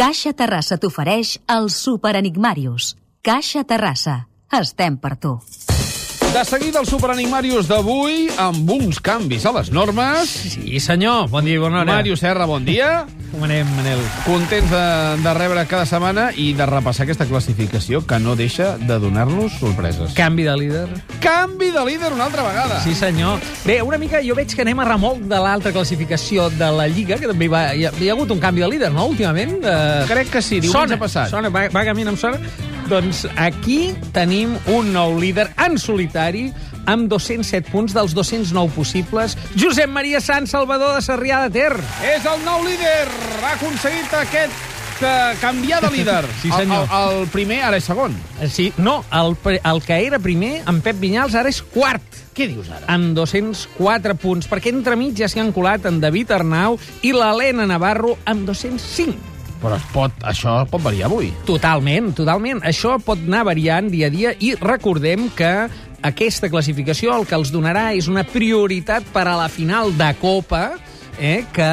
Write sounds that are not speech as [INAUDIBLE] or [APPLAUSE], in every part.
Caixa Terrassa t'ofereix el Super Enigmarius. Caixa Terrassa. Estem per tu. De seguida el Superenigmarius d'avui amb uns canvis a les normes. Sí, senyor. Bon dia i bona hora. Màrius Serra, bon dia. Com anem, Manel? Contents de, de rebre cada setmana i de repassar aquesta classificació que no deixa de donar-nos sorpreses. Canvi de líder. Canvi de líder una altra vegada. Sí, senyor. Bé, una mica jo veig que anem a remolc de l'altra classificació de la Lliga, que també va, hi, ha, hi ha hagut un canvi de líder, no?, últimament. Eh, Crec que sí, diumenge sona, passat. Sona, va, vagament em sona. Doncs aquí tenim un nou líder en solitari amb 207 punts dels 209 possibles. Josep Maria Sant Salvador de Sarrià de Ter. És el nou líder. Ha aconseguit aquest eh, canviar de líder. [LAUGHS] Sí, senyor. El, el, el primer ara és segon. Eh, Sí, no, el, el que era primer, en Pep Vinyals, ara és quart. Què dius ara? amb 204 punts, perquè entremig ja s'hi han colat en David Arnau i l'Helena Navarro amb 205. Però es pot, això pot variar avui. Totalment, totalment. Això pot anar variant dia a dia i recordem que aquesta classificació el que els donarà és una prioritat per a la final de Copa, eh, que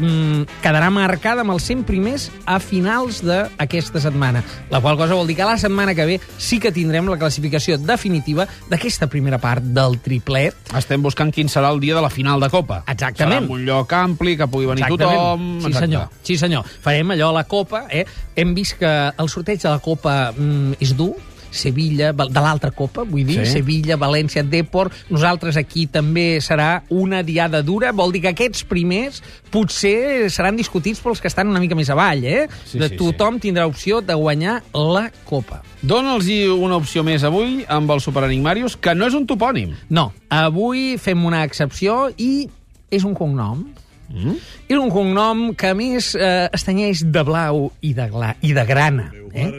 mm, quedarà marcada amb els 100 primers a finals d'aquesta setmana. La qual cosa vol dir que la setmana que ve sí que tindrem la classificació definitiva d'aquesta primera part del triplet, Estem buscant quin serà el dia de la final de Copa. Exactament. Serà un lloc ampli, que pugui venir tothom... Sí, exacte. senyor. Sí, senyor. Farem allò a la Copa. Eh? Hem vist que el sorteig de la Copa mm, és dur, Sevilla, de l'altra Copa, vull dir, Sí. Sevilla, València, Deport. Nosaltres aquí també serà una diada dura. Vol dir que aquests primers potser seran discutits pels que estan una mica més avall, eh? Sí, de sí, tothom tindrà opció de guanyar la Copa. Dóna'ls una opció més avui amb el Superenigmarius, que no és un topònim. No, avui fem una excepció i és un cognom. Mm? És un cognom que, a més, eh, es tenyeix de blau i de, gla, i de grana. Eh?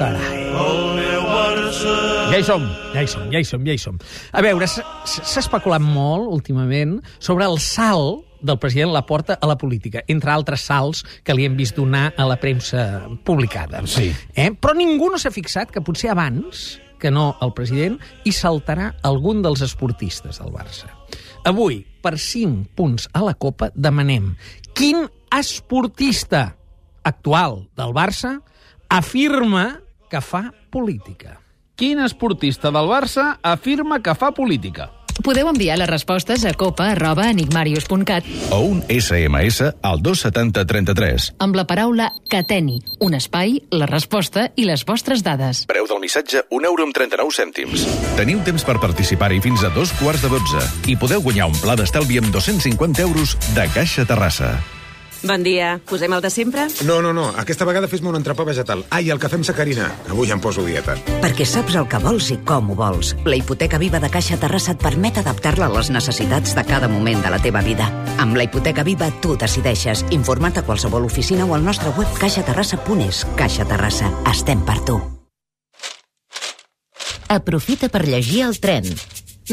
Carai. Ja hi som. Ja hi som, ja hi som, ja hi som. A veure, s'ha especulat molt, últimament, sobre el salt del president Laporta a la política, entre altres salts que li hem vist donar a la premsa publicada. Sí. Eh? Però ningú no s'ha fixat que potser abans que no el president hi saltarà algun dels esportistes del Barça. Avui, per 5 punts a la Copa, demanem quin esportista actual del Barça afirma que fa política. Quin esportista del Barça afirma que fa política? Podeu enviar les respostes a copa arroba enigmarius.cat o un SMS al 27033. amb la paraula cateni, un espai, la resposta i les vostres dades. Preu del missatge, 1 euro amb 39 cèntims. Teniu temps per participar-hi fins a dos quarts de 12 i podeu guanyar un pla d'estalvi amb 250 euros de Caixa Terrassa. Bon dia. Posem el de sempre? No, no, no. Aquesta vegada fes-me un entrepà vegetal. Ai, el cafè amb sacarina. Avui em poso dieta. Perquè saps el que vols i com ho vols. La hipoteca viva de Caixa Terrassa et permet adaptar-la a les necessitats de cada moment de la teva vida. Amb la hipoteca viva tu decideixes. Informa't a qualsevol oficina o al nostre web caixaterrassa.es. Caixa Terrassa. Estem per tu. Aprofita per llegir el tren.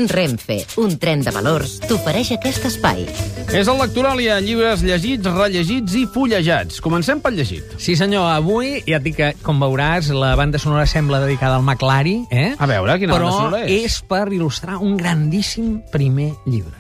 Renfe, un tren de valors, t'ofereix aquest espai. És el Lectoralia, llibres llegits, rellegits i fullejats. Comencem pel llegit. Sí, senyor, avui, ja et dic que, com veuràs, la banda sonora sembla dedicada al McLari, eh? A veure, quina Però banda sonora és? és per il·lustrar un grandíssim primer llibre.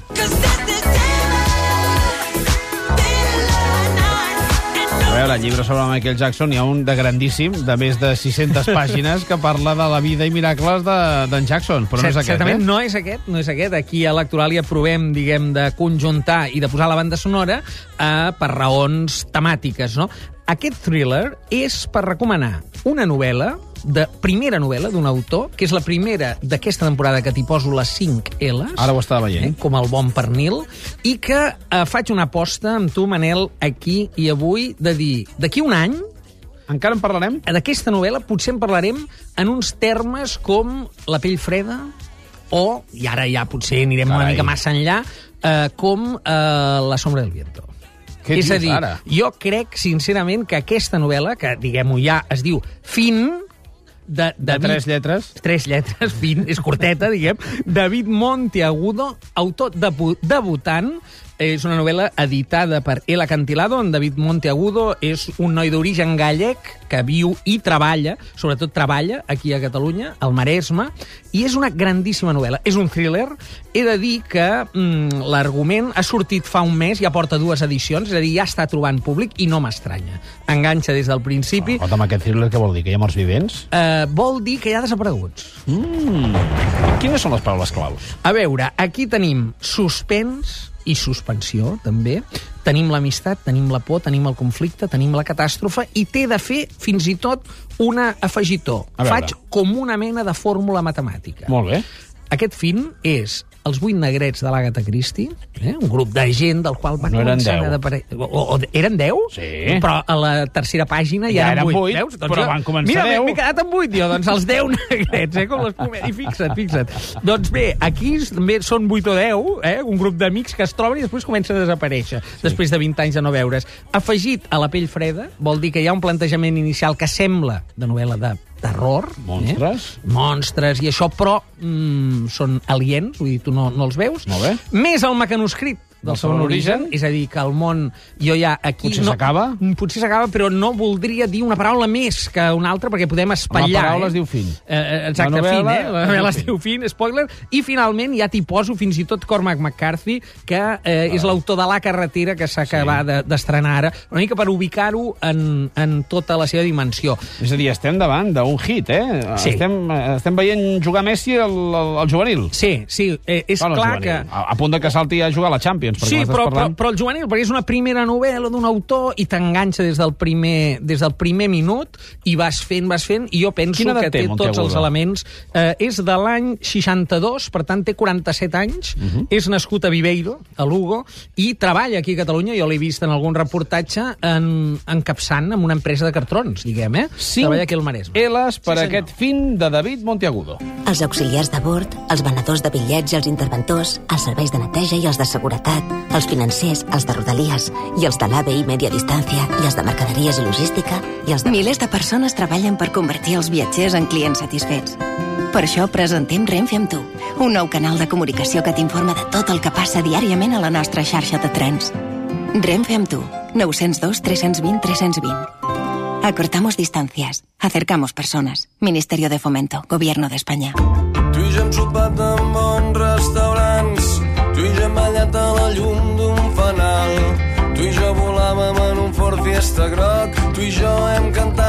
Veure, llibre sobre Michael Jackson, hi ha un de grandíssim, de més de 600 [LAUGHS] pàgines, que parla de la vida i miracles de- d'en Jackson, però no és aquest, Certament eh? no és aquest, no és aquest. Aquí a l'Electoralia provem, diguem, de conjuntar i de posar la banda sonora eh, per raons temàtiques, no? Aquest thriller és per recomanar una novel·la, de primera novel·la d'un autor, que és la primera d'aquesta temporada que t'hi poso les 5 L's. Ara ho estava veient. eh, com el bon pernil, i que eh, faig una aposta amb tu, Manel, aquí i avui, de dir, d'aquí un any, Encara en parlarem? d'aquesta novel·la potser en parlarem en uns termes com la pell freda o, i ara ja potser anirem una Carai. mica massa enllà, eh, com eh, La sombra del viento. Què És a dius dir, ara? jo crec, sincerament, que aquesta novel·la, que, diguem-ho ja, es diu Fin, de, De David- tres lletres? Tres lletres, [LAUGHS] fin, és curteta, diguem. David Monteagudo, autor debu debutant, és una novel·la editada per El Acantilado, on David Monteagudo és un noi d'origen gallec que viu i treballa, sobretot treballa aquí a Catalunya, al Maresme, i és una grandíssima novel·la. És un thriller. He de dir que mm, l'argument ha sortit fa un mes, ja porta dues edicions, és a dir, ja està trobant públic i no m'estranya. Enganxa des del principi. Escolta'm, aquest thriller què vol dir? Que hi ha morts vivents? Eh, vol dir que hi ha desapareguts. Quines són les paraules claus? A veure, aquí tenim suspens i suspensió, també. Tenim l'amistat, tenim la por, tenim el conflicte, tenim la catàstrofe, i té de fer, fins i tot, una afegitó. Faig com una mena de fórmula matemàtica. Molt bé. Aquest film és els vuit negrets de l'Agatha Christie, eh? un grup de gent del qual va No eren començar deu. a desaparèixer... O, o, eren deu? Sí. Però a la tercera pàgina ja, Ja eren vuit. veus? Doncs però jo- van començar Mira, deu. m'he quedat amb vuit, jo. Doncs els deu [LAUGHS] negrets, eh? Com les comèdies. I fixa't, fixa't. Doncs bé, aquí també són vuit o deu, eh? un grup d'amics que es troben i després comencen a desaparèixer, sí. després de 20 anys de no veure's. Afegit a la pell freda, vol dir que hi ha un plantejament inicial que sembla de novel·la de terror. Monstres. Eh? Monstres i això, però mm, són aliens, vull dir, tu no, no els veus. Molt bé. Més el mecanoscrit del segon origen, és a dir, que el món jo ja aquí... Potser no, s'acaba? Mm, Potser s'acaba, però no voldria dir una paraula més que una altra, perquè podem espatllar. La paraula eh? es diu fin. Eh, eh, exacte, La novel·la fin, eh? La novel·la es fin. diu fin, spoiler. I finalment ja t'hi poso fins i tot Cormac McCarthy, que eh, és l'autor de La carretera, que s'ha acabat de- d'estrenar ara, una mica per ubicar-ho en, en tota la seva dimensió. És a dir, estem davant d'un hit, eh? Sí. Estem, estem veient jugar Messi al, al, al juvenil. Sí, sí, eh, és Bueno, clar juvenil. que... A, a punt de que salti a jugar a la Champions, perquè Sí, però, però, parlant... però el juvenil, perquè és una primera novel·la d'un autor i t'enganxa des, del primer, des del primer minut i vas fent, vas fent, i jo penso Quina que té, té tots els elements. Eh, és de l'any 62, per tant té 47 anys, uh Mhm. -huh. és nascut a Viveiro, a Lugo, i treballa aquí a Catalunya, jo l'he vist en algun reportatge, en, encapçant amb una empresa de cartrons, diguem, eh? Cinc Treballa aquí al Maresme. L's per Sí, senyor. aquest fin de David Monteagudo. Els auxiliars de bord, els venedors de bitllets i els interventors, els serveis de neteja i els de seguretat, els financers, els de rodalies i els de l'AVE i Media Distància i els de mercaderies i logística i els de... Milers de persones treballen per convertir els viatgers en clients satisfets. Per això presentem Renfe amb tu, un nou canal de comunicació que t'informa de tot el que passa diàriament a la nostra xarxa de trens. Renfe amb tu, 902 320 320. Acortamos distancias, acercamos personas. Ministerio de Fomento, Gobierno de España. Tu i jo hem sopat en bons restaurants, tu ballat a la llum d'un fanal, tu i jo volàvem en un Ford Fiesta groc, tu i jo hem cantat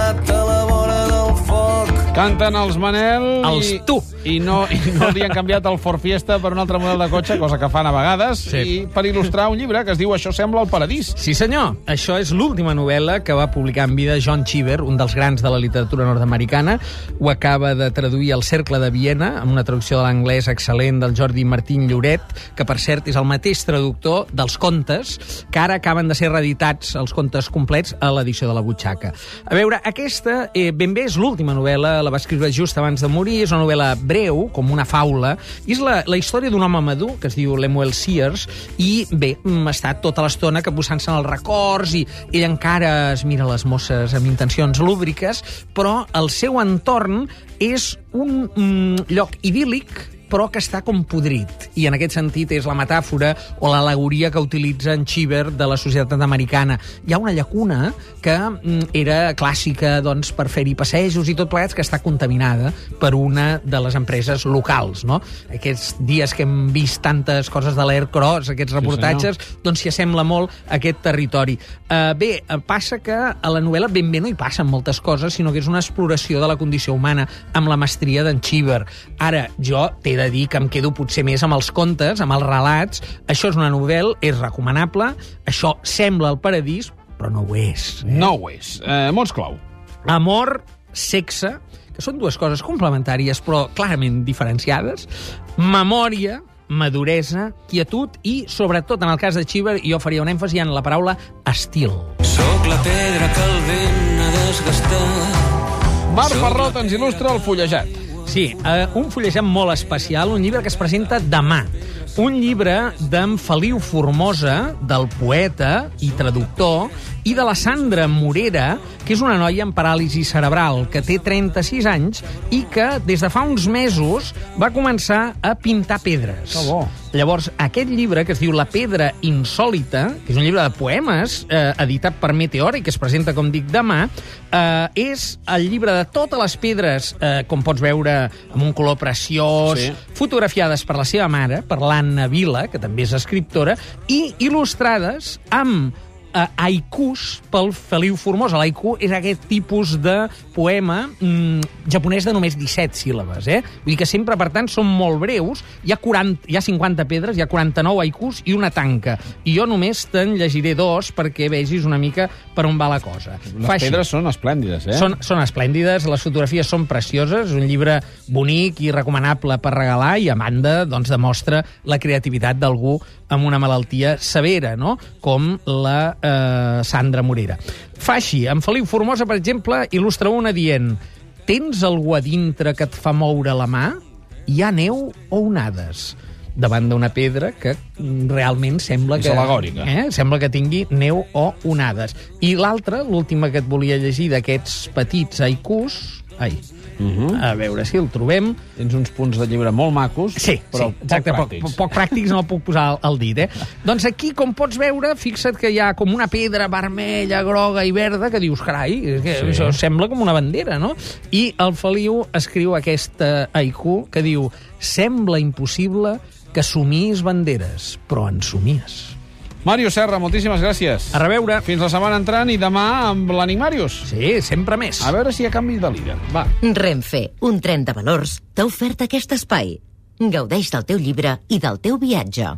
Canten els Manel Els i, Tu. i, no, i no li han canviat el Ford Fiesta per un altre model de cotxe, cosa que fan a vegades, Sí. i per il·lustrar un llibre que es diu Això sembla el paradís. Sí, senyor. Això és l'última novel·la que va publicar en vida John Cheever, un dels grans de la literatura nord-americana. Ho acaba de traduir al Cercle de Viena, amb una traducció de l'anglès excel·lent del Jordi Martín Lloret, que, per cert, és el mateix traductor dels contes, que ara acaben de ser reeditats, els contes complets, a l'edició de la butxaca. A veure, aquesta, eh, ben bé, és l'última novel·la, la va escriure just abans de morir, és una novel·la breu, com una faula, i és la, la història d'un home madur, que es diu Lemuel Sears, i bé, mm, està tota l'estona capbussant-se en els records i ell encara es mira les mosses amb intencions lúbriques, però el seu entorn és un mm, lloc idíl·lic però que està com podrit. I en aquest sentit és la metàfora o l'alegoria que utilitza en Cheever de la societat americana. Hi ha una llacuna que mm, era clàssica doncs, per fer-hi passejos i tot plegats, que està contaminada per una de les empreses locals. No? Aquests dies que hem vist tantes coses de l'Air Cross, aquests reportatges, doncs s'hi assembla molt aquest territori. Uh, bé, eh, passa que a la novel·la ben bé no hi passen moltes coses, sinó que és una exploració de la condició humana amb la mestria d'en Cheever. Ara, jo t'he de dir que em quedo potser més amb els contes, amb els relats. Això és una novel·la, és recomanable, això sembla el paradís, però no ho és. No ho és. Eh, mots clau. Amor, sexe, que són dues coses complementàries però clarament diferenciades, memòria, maduresa, quietud i, sobretot, en el cas de Cheever, jo faria un èmfasi en la paraula estil. Soc la pedra que el vent ha desgastat. Marc Ferrot ens il·lustra el fullejat. Sí, eh, un fullejat molt especial, un llibre que es presenta demà. un llibre d'en Feliu Formosa, del poeta i traductor, i de la Sandra Morera, que és una noia amb paràlisi cerebral, que té 36 anys i que des de fa uns mesos va començar a pintar pedres. Que bo. Llavors, aquest llibre, que es diu La pedra insòlita, que és un llibre de poemes eh, editat per Meteor i que es presenta, com dic, demà, eh, és el llibre de totes les pedres, eh, com pots veure, amb un color preciós, Sí. fotografiades per la seva mare, per l'Anna Vila, que també és escriptora, i il·lustrades amb eh, haikus pel Feliu Formosa. L'haiku és aquest tipus de poema mm, japonès de només 17 síl·labes, eh? Vull dir que sempre, per tant, són molt breus. Hi ha, 40, hi ha 50 pedres, hi ha 49 haikus i una tanca. I jo només te'n llegiré dos perquè vegis una mica per on va la cosa. Les Fa així. pedres són esplèndides, eh? Són, són esplèndides, les fotografies són precioses, és un llibre bonic i recomanable per regalar i a banda doncs, demostra la creativitat d'algú amb una malaltia severa, no? com la eh, Sandra Morera. Fa així, en Feliu Formosa, per exemple, il·lustra una dient Tens algú a dintre que et fa moure la mà? Hi ha neu o onades? davant d'una pedra que realment sembla És que... al·legòrica. Eh? Sembla que tingui neu o onades. I l'altra, l'última que et volia llegir d'aquests petits haikus... Ai, uh Mhm. -huh. a veure si el trobem. Tens uns punts de llibre molt macos, Sí, però sí, exacte, poc pràctics. poc, poc pràctics no el puc posar al, dit, eh? [LAUGHS] doncs aquí, com pots veure, fixa't que hi ha com una pedra vermella, groga i verda que dius, carai, que Sí. això sembla com una bandera, no? I el Feliu escriu aquesta haiku que diu sembla impossible que somies banderes, però en somies. Mario Serra, moltíssimes gràcies. A reveure. Fins la setmana entrant i demà amb l'Animarius. Sí, sempre més. A veure si hi ha canvi de líder. Va. Renfe, un tren de valors, t'ha ofert aquest espai. Gaudeix del teu llibre i del teu viatge.